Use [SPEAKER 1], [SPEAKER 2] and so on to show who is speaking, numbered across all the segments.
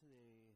[SPEAKER 1] today with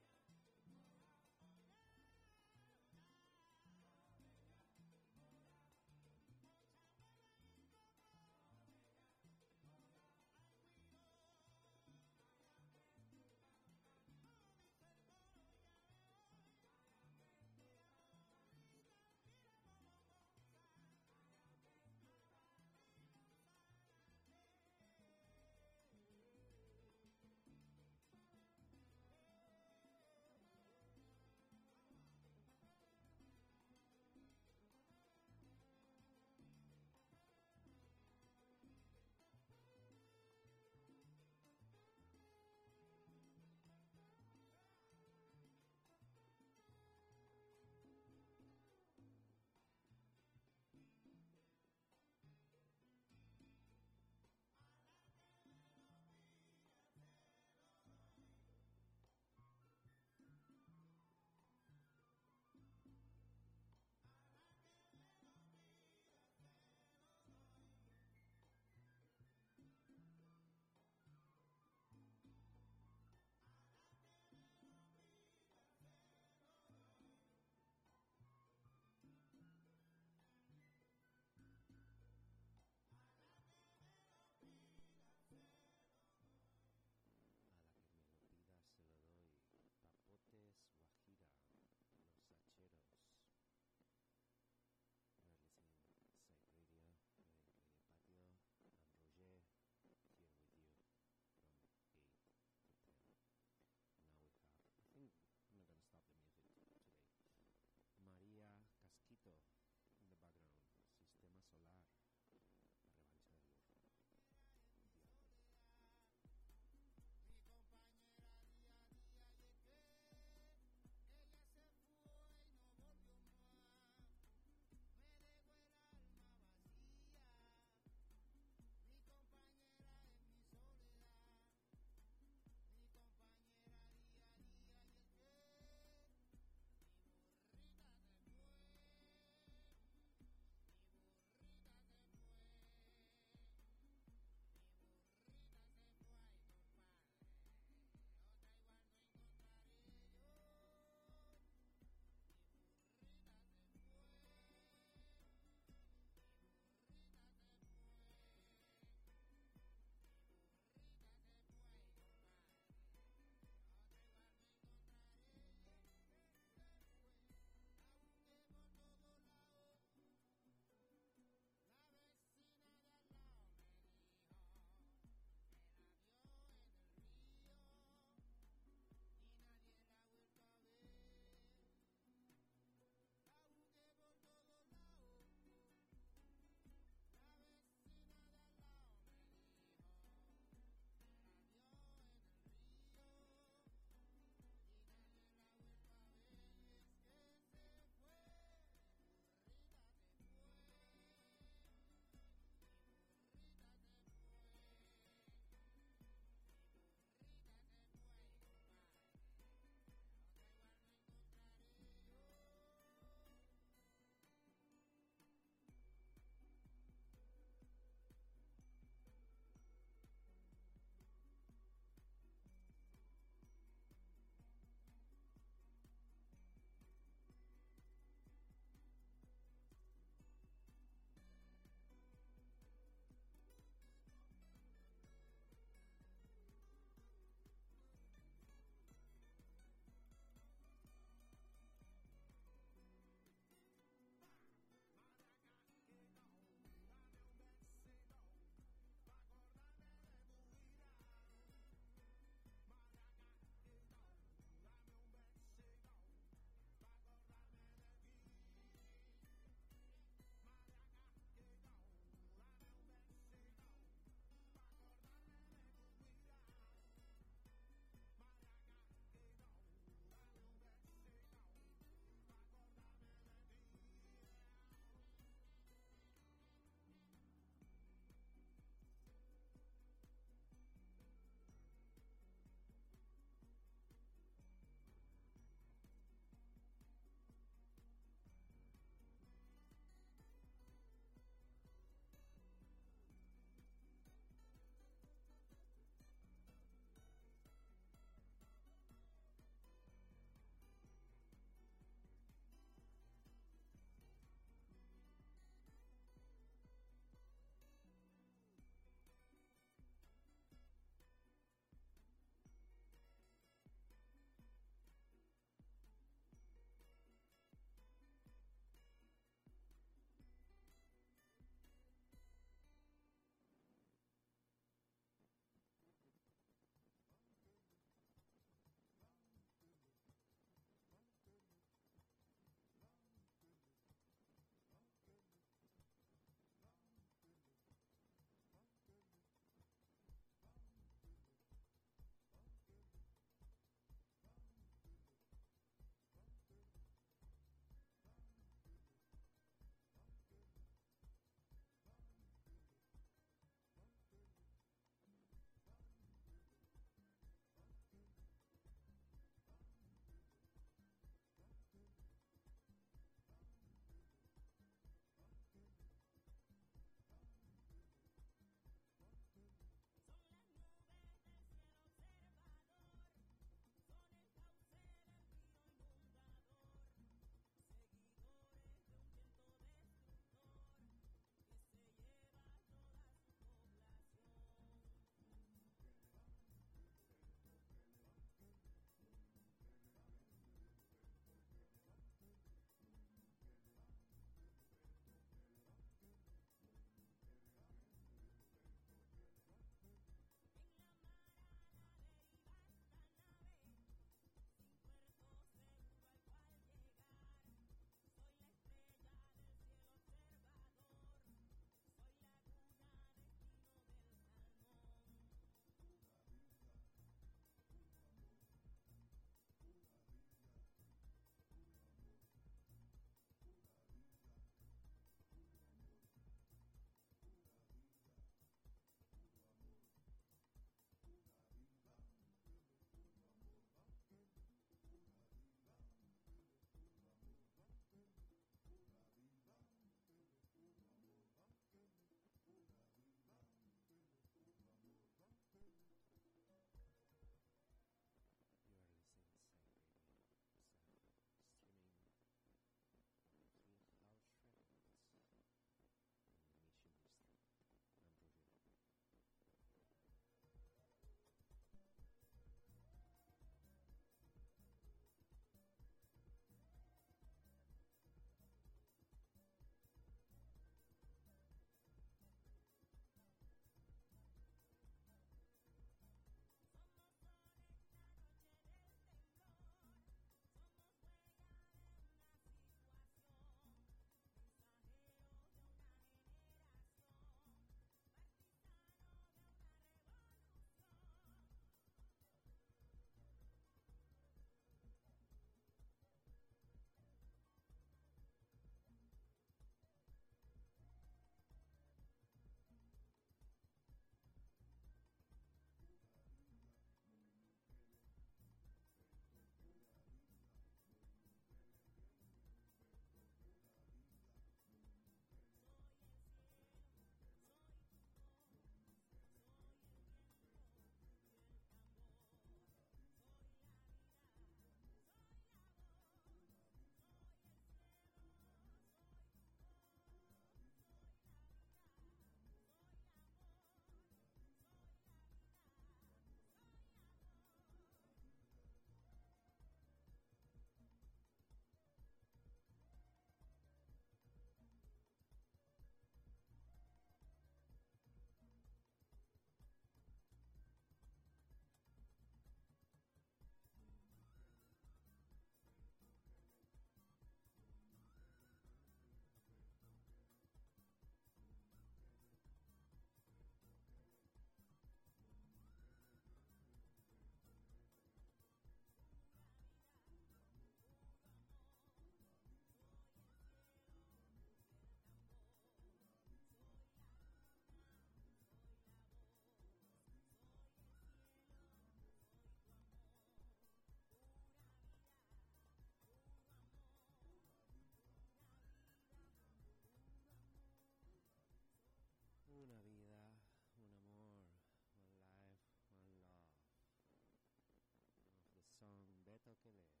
[SPEAKER 1] toque de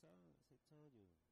[SPEAKER 1] c'est.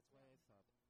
[SPEAKER 1] That's why I thought